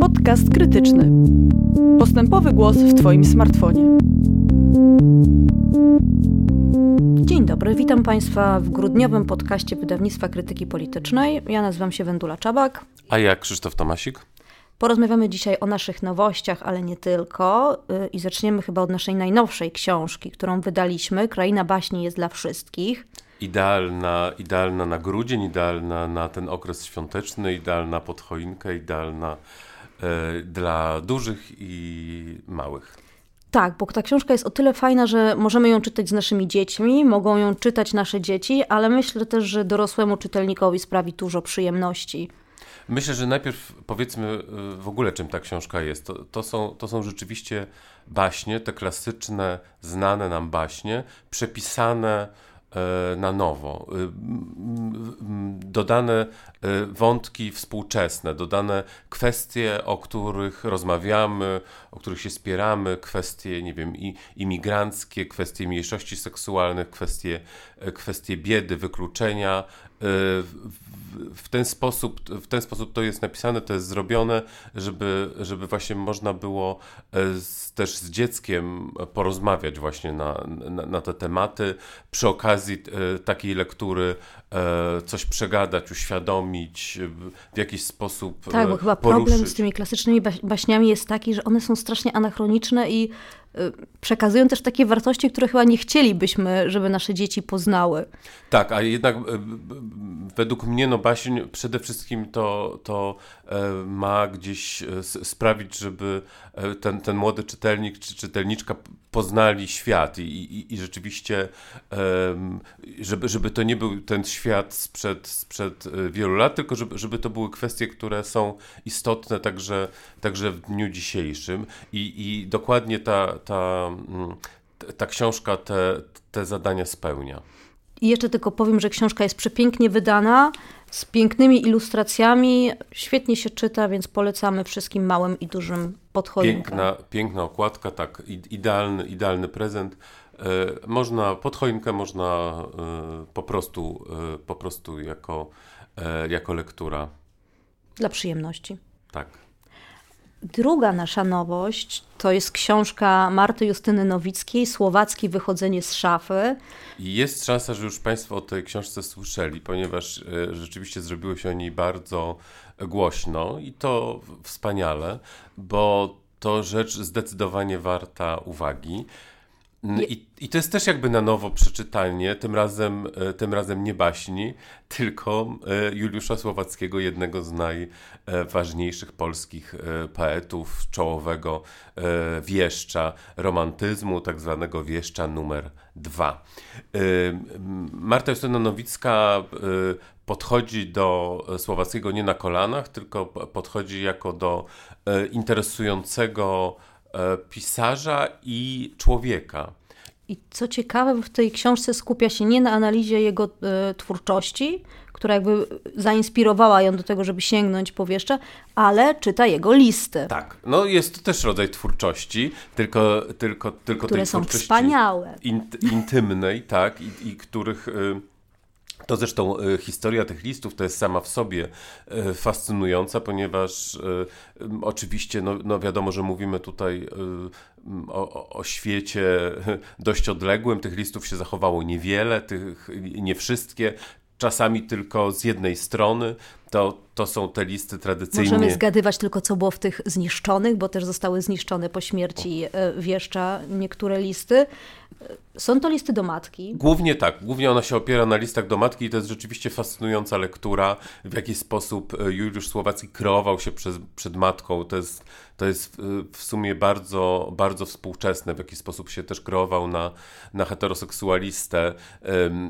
Podcast krytyczny. Postępowy głos w Twoim smartfonie. Dzień dobry, witam Państwa w grudniowym podcaście wydawnictwa krytyki politycznej. Ja nazywam się Wendula Czabak. A ja Krzysztof Tomasik. Porozmawiamy dzisiaj o naszych nowościach, ale nie tylko. Y, I zaczniemy chyba od naszej najnowszej książki, którą wydaliśmy. Kraina baśni jest dla wszystkich. Idealna, idealna na grudzień, idealna na ten okres świąteczny, idealna pod choinkę, idealna e, dla dużych i małych. Tak, bo ta książka jest o tyle fajna, że możemy ją czytać z naszymi dziećmi, mogą ją czytać nasze dzieci, ale myślę też, że dorosłemu czytelnikowi sprawi dużo przyjemności. Myślę, że najpierw powiedzmy y, w ogóle, czym ta książka jest. To, to, są, to są rzeczywiście baśnie, te klasyczne, znane nam baśnie, przepisane e, na nowo. Y, dodane e, wątki współczesne, dodane kwestie, o których rozmawiamy, o których się spieramy, kwestie, nie wiem, imigranckie, kwestie mniejszości seksualnych, kwestie, e, kwestie biedy, wykluczenia w ten sposób, w ten sposób to jest napisane, to jest zrobione, żeby, żeby właśnie można było e, z, też z dzieckiem porozmawiać właśnie na, na, na te tematy. Przy okazji e, takiej lektury e, coś przegadać, uświadomić, w jakiś sposób Tak, bo chyba poruszyć. problem z tymi klasycznymi baśniami jest taki, że one są strasznie anachroniczne i przekazują też takie wartości, które chyba nie chcielibyśmy, żeby nasze dzieci poznały. Tak, a jednak y, według mnie no baśń przede wszystkim to, to e, ma gdzieś e, sprawić, żeby e, ten, ten młody czytelnik czy czytelniczka poznali świat i, i, i rzeczywiście żeby, żeby to nie był ten świat sprzed, sprzed wielu lat, tylko żeby, żeby to były kwestie, które są istotne także, także w dniu dzisiejszym i, i dokładnie ta, ta, mm, ta książka te, te zadania spełnia. I jeszcze tylko powiem, że książka jest przepięknie wydana, z pięknymi ilustracjami, świetnie się czyta, więc polecamy wszystkim małym i dużym podchoinkom. Piękna, piękna okładka, tak, idealny, idealny prezent. E, można pod choinkę, można e, po prostu, e, po prostu jako, jako lektura. Dla przyjemności. Tak. Druga nasza nowość to jest książka Marty Justyny Nowickiej, Słowackie wychodzenie z szafy. Jest szansa, że już Państwo o tej książce słyszeli, ponieważ e, rzeczywiście zrobiło się o niej bardzo głośno i to wspaniale, bo to rzecz zdecydowanie warta uwagi. I, I to jest też jakby na nowo przeczytanie, tym razem, e, tym razem nie baśni, tylko e, Juliusza Słowackiego, jednego z najważniejszych polskich e, poetów, czołowego wieszcza romantyzmu, tak zwanego wieszcza numer dwa. Marta Justyna Nowicka podchodzi do Słowackiego nie na kolanach, tylko podchodzi jako do interesującego pisarza i człowieka. I co ciekawe, w tej książce skupia się nie na analizie jego e, twórczości, która jakby zainspirowała ją do tego, żeby sięgnąć po wieszcze, ale czyta jego listy. Tak, no jest to też rodzaj twórczości, tylko, tylko, tylko które tej są wspaniałe. Int, intymnej, tak, i, i których... Y to zresztą e, historia tych listów to jest sama w sobie e, fascynująca, ponieważ e, oczywiście no, no wiadomo, że mówimy tutaj o, o, świecie dość odległym. Tych listów się zachowało niewiele, tych, nie wszystkie, czasami tylko z jednej strony. To, to są te listy tradycyjnie. Możemy zgadywać tylko, co było w tych zniszczonych, bo też zostały zniszczone po śmierci wieszcza niektóre listy. Są to listy do matki. Głównie tak, głównie ona się opiera na listach do matki i to jest rzeczywiście fascynująca lektura, w jaki sposób e, Juliusz Słowacki kreował się przez, przed matką. To jest, to jest w sumie bardzo, bardzo współczesne, w jaki sposób się też kreował na, na heteroseksualistę,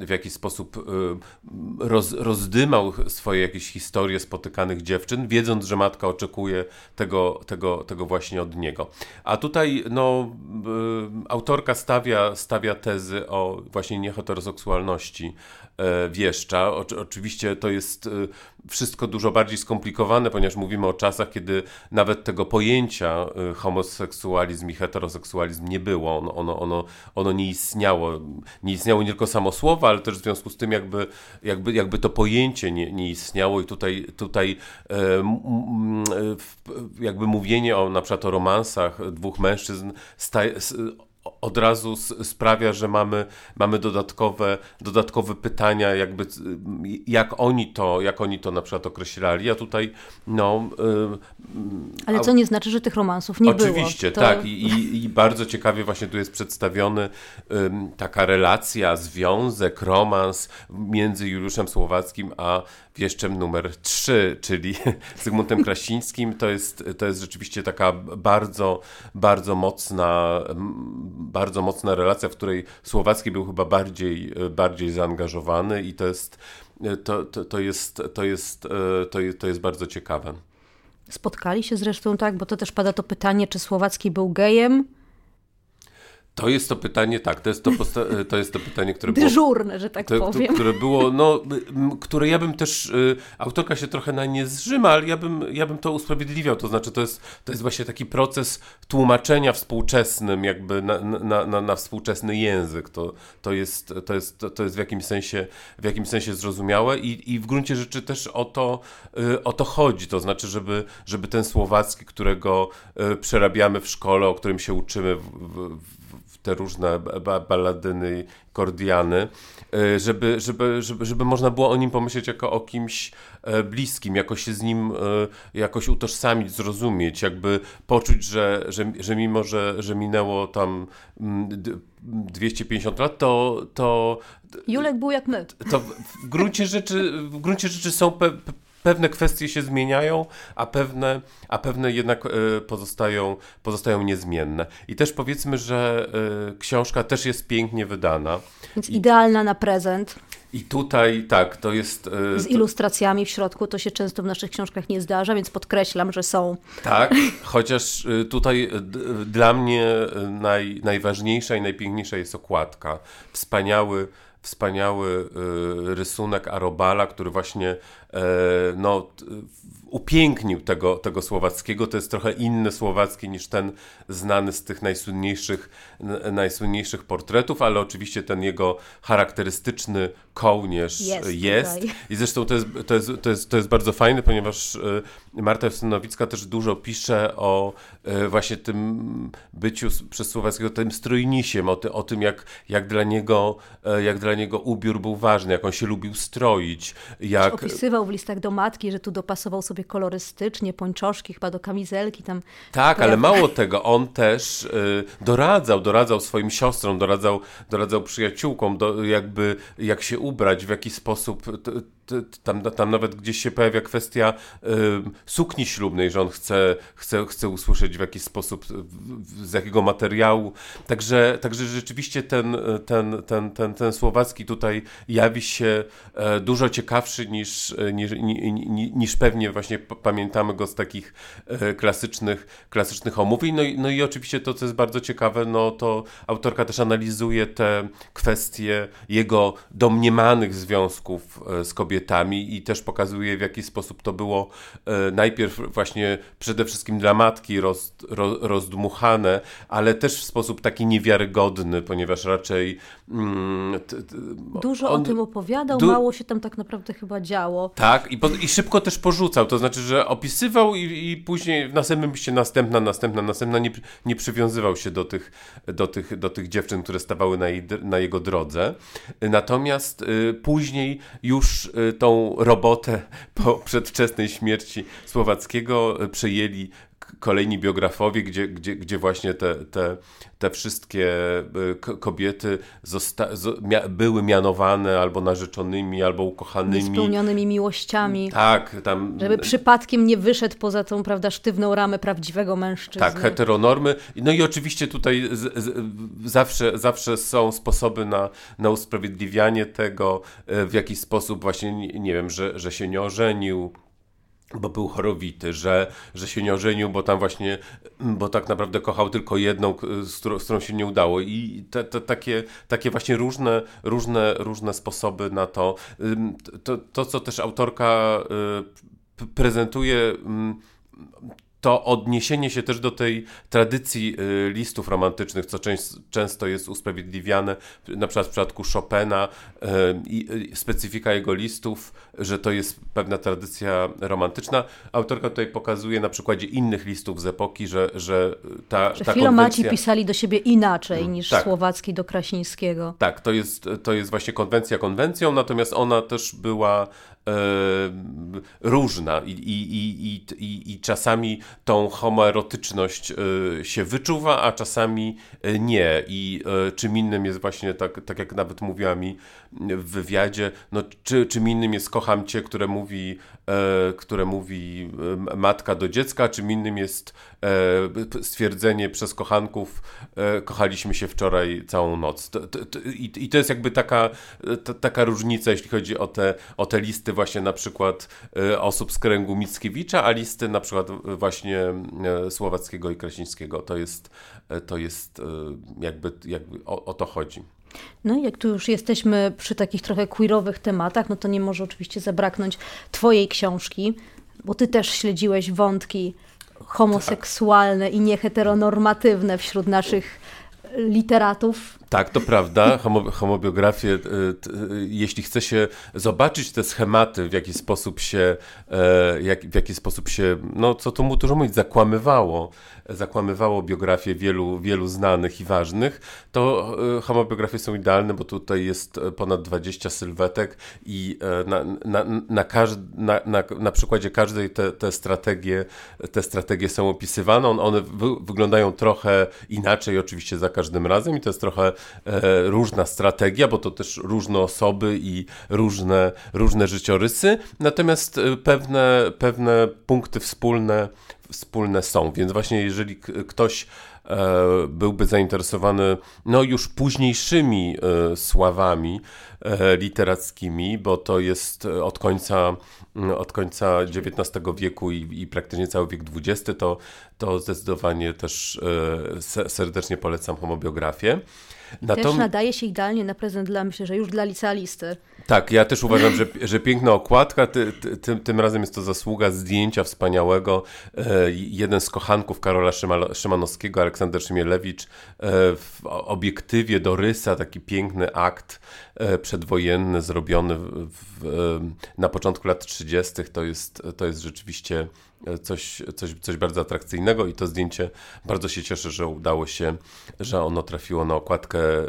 w jaki sposób roz, rozdymał swoje jakieś historie spotykanych dziewczyn, wiedząc, że matka oczekuje tego, tego, tego właśnie od niego. A tutaj no, autorka stawia, stawia tezy o właśnie nieheteroseksualności e, wieszcza. O, oczywiście to jest e, wszystko dużo bardziej skomplikowane, ponieważ mówimy o czasach, kiedy nawet tego pojęcia e, homoseksualizm i heteroseksualizm nie było. Ono, ono, ono, ono nie istniało. Nie istniało nie tylko samo słowo, ale też w związku z tym jakby, jakby, jakby to pojęcie nie, nie istniało i tutaj, tutaj jakby mówienie o na przykład o romansach dwóch mężczyzn staje, od razu sprawia, że mamy, mamy dodatkowe, dodatkowe pytania, jakby jak oni to, jak oni to na przykład określali, a tutaj no... Yy, Ale co nie znaczy, że tych romansów nie oczywiście, było. Oczywiście, to... tak I, i, i, bardzo ciekawie właśnie tu jest przedstawiony yy, taka relacja, związek, romans między Juliuszem Słowackim a wieszczem numer 3, czyli Zygmuntem Krasińskim. To jest, to jest rzeczywiście taka bardzo, bardzo mocna, bardzo mocna relacja, w której Słowacki był chyba bardziej, bardziej zaangażowany i to jest, to, to, to jest, to jest, to jest, to jest bardzo ciekawe. Spotkali się zresztą tak, bo to też pada to pytanie, czy Słowacki był gejem. To jest to pytanie, tak, to jest to, to, jest to pytanie, które było... Dyżurne, że tak to, powiem. Które było, no, które ja bym też, y, autorka się trochę na nie zrzyma, ale ja bym, ja bym to usprawiedliwiał, to znaczy to jest, to jest właśnie taki proces tłumaczenia współczesnym, jakby na, na, na, na współczesny język, to, to, jest, to, jest, to jest w jakimś sensie, w jakimś sensie zrozumiałe i, i w gruncie rzeczy też o to, y, o to chodzi, to znaczy, żeby, żeby ten słowacki, którego y, przerabiamy w szkole, o którym się uczymy w, w te różne balladyny, kordiany, e, żeby, żeby, żeby, żeby można było o nim pomyśleć jako o kimś e, bliskim, jakoś się z nim e, jakoś utożsamić, zrozumieć, jakby poczuć, że, że, że mimo, że, że minęło tam 250 lat, to, to Julek był jak my. To w gruncie rzeczy, w gruncie rzeczy są pe, pewne kwestie się zmieniają, a pewne, a pewne jednak e, pozostają, pozostają niezmienne. I też powiedzmy, że e, książka też jest pięknie wydana. Więc I, idealna na prezent. I tutaj tak, to jest. E, Z ilustracjami w środku, to się często w naszych książkach nie zdarza, więc podkreślam, że są. Tak, chociaż tutaj dla mnie naj, najważniejsza i najpiękniejsza jest okładka. Wspaniały wspaniały rysunek Arobala, który właśnie E, no, upięknił tego, tego słowackiego. To jest trochę inny słowacki niż ten znany z tych najsłynniejszych, najsłynniejszych portretów, ale oczywiście ten jego charakterystyczny kołnierz jest. jest. I zresztą to jest, to, jest, to, jest, to jest bardzo fajne, ponieważ e, Marta Justynowicka też dużo pisze o e, właśnie tym byciu przez Słowackiego tym strojnisiem, o, ty, o tym jak, jak, dla niego, jak dla niego ubiór był ważny, jak on się lubił stroić. Jak... Opisywał w listach do matki, że tu dopasował sobie kolorystycznie, pończoszki chyba do kamizelki tam. Tak, ale mało tego, on też y, doradzał, doradzał swoim siostrom, doradzał, doradzał przyjaciółkom, do, jakby jak się ubrać, w jaki sposób tam, tam nawet gdzieś się pojawia kwestia y, sukni ślubnej, że on chce, chce, chce usłyszeć w jakiś sposób, z jakiego materiału. Także, także rzeczywiście ten, ten, ten, ten, ten słowacki tutaj jawi się e, dużo ciekawszy niż, niż, niż pewnie właśnie pamiętamy go z takich e, klasycznych, klasycznych omówień. No i, no i oczywiście to, co jest bardzo ciekawe, no to autorka też analizuje te kwestie jego domniemanych związków e, z kobietami, kobietami i też pokazuje w jaki sposób to było e, najpierw właśnie przede wszystkim dla matki roz, roz, rozdmuchane, ale też w sposób taki niewiarygodny, ponieważ raczej... Mm, t, t, Dużo on, o tym opowiadał, du... mało się tam tak naprawdę chyba działo. Tak, i, po, i szybko też porzucał, to znaczy, że opisywał i, i później w następnym liście następna, następna, następna, nie, nie przywiązywał się do tych, do, tych, do tych dziewczyn, które stawały na, jej, na jego drodze. Natomiast y, później już y, tą robotę po przedwczesnej śmierci Słowackiego przejęli kolejni biografowie, gdzie, gdzie, gdzie właśnie te, te, te wszystkie y, kobiety były mianowane albo narzeczonymi, albo ukochanymi. Spełnionymi miłościami. Tak. Tam... Żeby przypadkiem nie wyszedł poza tą, prawda, sztywną ramę prawdziwego mężczyzny. Tak, heteronormy. No i oczywiście tutaj z, z, zawsze, zawsze są sposoby na, na usprawiedliwianie tego, y, w jaki sposób właśnie, nie wiem, że, że się nie ożenił, bo był chorowity, że, że się nie ożenił, bo tam właśnie, bo tak naprawdę kochał tylko jedną, z którą, z którą się nie udało. I te, te, takie, takie właśnie różne, różne, różne sposoby na to. To, to co też autorka y, prezentuje to odniesienie się też do tej tradycji y, listów romantycznych, co często jest usprawiedliwiane, na przykład w przypadku Chopina, y, y, specyfika jego listów, że to jest pewna tradycja romantyczna. Autorka tutaj pokazuje na przykładzie innych listów z epoki, że, że ta, że ta filomaci konwencja... pisali do siebie inaczej mm, niż tak. Słowacki do Krasińskiego. Tak, to jest, to jest właśnie konwencja konwencją, natomiast ona też była różna i, i, i, i, i czasami tą homoerotyczność e, się wyczuwa, a czasami e, nie. I e, czym innym jest właśnie, tak, tak jak nawet mówiła mi w wywiadzie, no, czy, czym innym jest kocham cię, które mówi, które mówi matka do dziecka, czym innym jest stwierdzenie przez kochanków kochaliśmy się wczoraj całą noc. I to jest jakby taka, taka różnica, jeśli chodzi o te, o te listy właśnie na przykład osób z kręgu Mickiewicza, a listy na przykład właśnie E, Słowackiego i Krasińskiego. To jest, e, to jest e, jakby, jakby o, o to chodzi. No i jak tu już jesteśmy przy takich trochę queerowych tematach, no to nie może oczywiście zabraknąć Twojej książki, bo Ty też śledziłeś wątki homoseksualne i nieheteronormatywne wśród naszych literatów. Tak, to prawda. Homo, homobiografię, y, y, jeśli chce się zobaczyć te schematy, w jaki sposób się, e, jak, w jaki sposób się, no co tu mu dużo mówić, zakłamywało, zakłamywało biografię wielu, wielu znanych i ważnych, to e, homobiografie są idealne, bo tutaj jest ponad 20 sylwetek i e, na, na, na, na, na, na przykładzie każdej te, te, strategie, te strategie są opisywane. One wy, wyglądają trochę inaczej oczywiście za każdym razem i to jest trochę e, różna strategia, bo to też różne osoby i różne, różne życiorysy, natomiast e, pewne, pewne punkty wspólne, wspólne są. Więc właśnie jeżeli ktoś e, byłby zainteresowany no już późniejszymi sławami literackimi, bo to jest od końca, od końca XIX wieku i, i praktycznie cały wiek XX, to, to zdecydowanie też serdecznie polecam homobiografię. Natom... Też nadaje się idealnie na prezent dla, myślę, że już dla licealisty. Tak, ja też uważam, że, że piękna okładka, ty, ty, tym, tym razem jest to zasługa zdjęcia wspaniałego. E, jeden z kochanków Karola Szyma, Szymanowskiego, Aleksander Szymielewicz, e, w obiektywie do rysa, taki piękny akt e, przedwojenny zrobiony w, w, na początku lat 30. To jest, to jest rzeczywiście coś, coś, coś bardzo atrakcyjnego i to zdjęcie bardzo się cieszę, że udało się, że ono trafiło na okładkę e,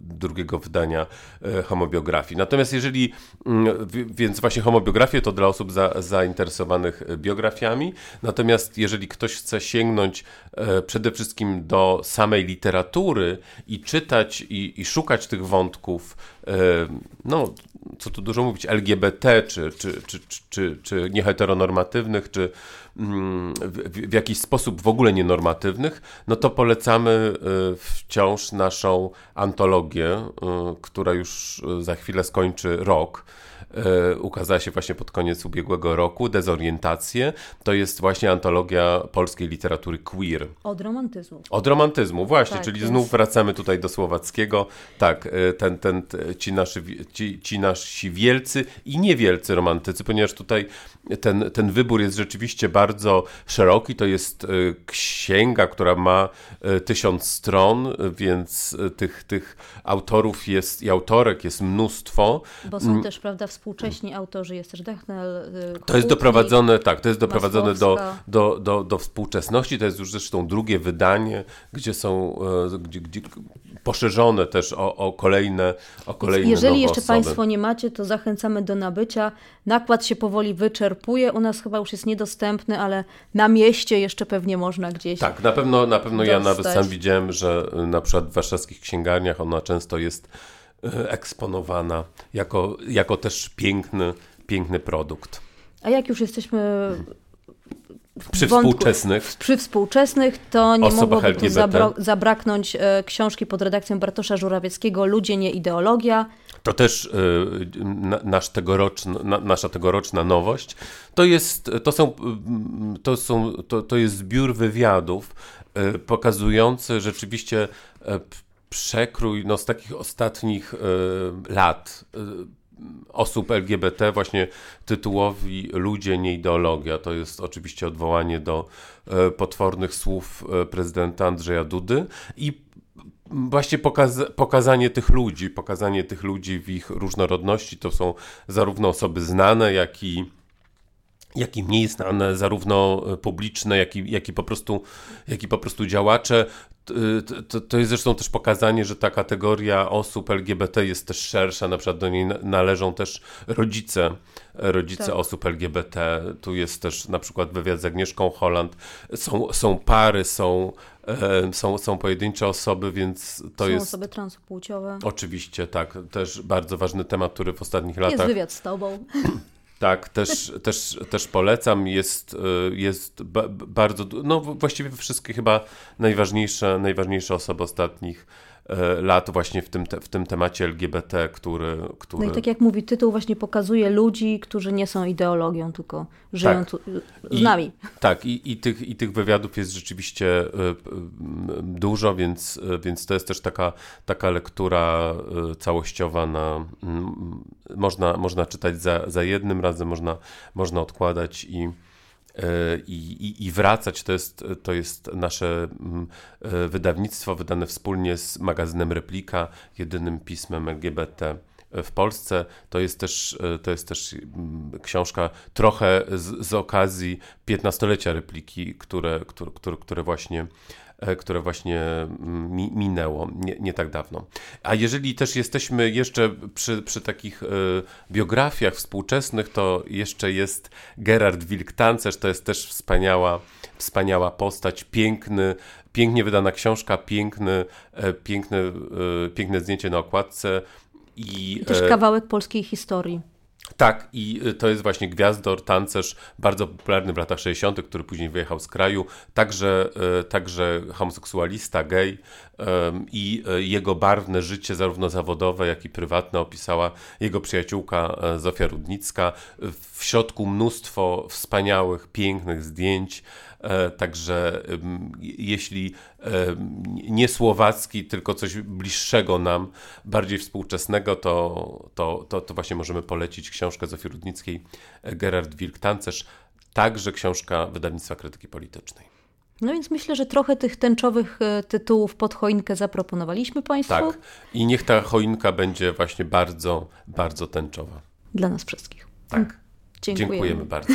drugiego wydania e, homobiografii. Natomiast jeżeli, mm, więc właśnie homobiografię to dla osób za, zainteresowanych biografiami, natomiast jeżeli ktoś chce sięgnąć e, przede wszystkim do samej literatury i czytać i, i szukać tych wątków, no co tu dużo mówić, LGBT, czy, czy, czy, czy, czy nieheteronormatywnych, czy w, w jakiś sposób w ogóle nienormatywnych, no to polecamy y, wciąż naszą antologię, y, która już y, za chwilę skończy rok ukazała się właśnie pod koniec ubiegłego roku, Dezorientacje. To jest właśnie antologia polskiej literatury queer. Od romantyzmu. Od romantyzmu, właśnie, tak, czyli znów wracamy tutaj do słowackiego. Tak, ten, ten, ci, nasi, ci, ci nasi wielcy i niewielcy romantycy, ponieważ tutaj ten, ten wybór jest rzeczywiście bardzo szeroki. To jest e, księga, która ma e, tysiąc stron, więc tych, tych autorów jest i autorek jest mnóstwo. Bo są mm. też, prawda, współcześni autorzy, jest też Dechnel. Y, to jest doprowadzone, tak, to jest doprowadzone do, do, do, do współczesności. To jest już zresztą drugie wydanie, gdzie są gdzie, gdzie poszerzone też o, o kolejne o kolejne Jeżeli jeszcze osoby. Państwo nie macie, to zachęcamy do nabycia. Nakład się powoli wyczerpuje. U nas chyba już jest niedostępny, ale na mieście jeszcze pewnie można gdzieś. Tak, na pewno, na pewno ja nawet sam widziałem, że na przykład w warszawskich księgarniach ona często jest E, eksponowana jako, jako też piękny, piękny produkt. A jak już jesteśmy przy wątku, współczesnych. Przy współczesnych to nie mogłoby tu zabra zabraknąć e, książki pod redakcją Bartosza Żurawieckiego Ludzie, nie ideologia. To też y, nasz tegoroczna, nasza tegoroczna nowość. To jest, to są, y, to są, to, to jest zbiór wywiadów y, pokazujący rzeczywiście przekrój no, z takich ostatnich lat osób LGBT, właśnie tytułowi Ludzie, nie ideologia. To jest oczywiście odwołanie do potwornych słów prezydenta Andrzeja Dudy i właśnie pokaza pokazanie tych ludzi, pokazanie tych ludzi w ich różnorodności. To są zarówno osoby znane, jak i jak i mniej znane, zarówno publiczne, jak i, jak i, po, prostu, jak i po prostu działacze. To, to jest zresztą też pokazanie, że ta kategoria osób LGBT jest też szersza, na przykład do niej należą też rodzice, rodzice tak. osób LGBT. Tu jest też na przykład wywiad z Agnieszką Holland. Są, są pary, są są, są pojedyncze osoby, więc to są jest... Są osoby transpłciowe. Oczywiście, tak. Też bardzo ważny temat, który w ostatnich latach... Jest wywiad z tobą. Tak, też, też, też polecam. Jest, y, jest bardzo, no właściwie wszystkie chyba najważniejsze, najważniejsze osoby ostatnich lat właśnie w tym, w tym temacie LGBT, który, który... No i tak jak mówi tytuł, właśnie pokazuje ludzi, którzy nie są ideologią, tylko żyją tak. tu, z I, nami. Tak, i, i, tych, i tych wywiadów jest rzeczywiście e, dużo, więc, e, więc to jest też taka, taka lektura całościowa na... Można, można czytać za, za jednym razem, można, można odkładać i i, i, i wracać. To jest, to jest nasze mm, e, wydawnictwo wydane wspólnie z magazynem Replika, jedynym pismem LGBT w Polsce. To jest też, e, to jest też mm, książka trochę z, z okazji 15-lecia Repliki, które, które, które, które właśnie które właśnie mm, mi, minęło nie, nie, tak dawno. A jeżeli też jesteśmy jeszcze przy, przy takich y, biografiach współczesnych, to jeszcze jest Gerard Wilk-Tancerz, to jest też wspaniała, wspaniała postać, piękny, pięknie wydana książka, piękny, e, piękny, piękne zdjęcie na okładce. I, I też kawałek polskiej historii. Tak, i y, to jest właśnie gwiazdor, tancerz, bardzo popularny w latach 60., który później wyjechał z kraju, także, y, także homoseksualista, gej i y, jego barwne życie, zarówno zawodowe, jak i prywatne, opisała jego przyjaciółka Zofia Rudnicka. W środku mnóstwo wspaniałych, pięknych zdjęć, także jeśli nie słowacki, tylko coś bliższego nam, bardziej współczesnego, to, to, to, to właśnie możemy polecić książkę Zofii Rudnickiej e, Gerard Wilk-Tancerz, także książka wydawnictwa krytyki politycznej. No więc myślę, że trochę tych tęczowych e, tytułów pod choinkę zaproponowaliśmy Państwu. Tak. I niech ta choinka będzie właśnie bardzo, bardzo tęczowa. Dla nas wszystkich. Tak. Dziękujemy, Dziękujemy bardzo.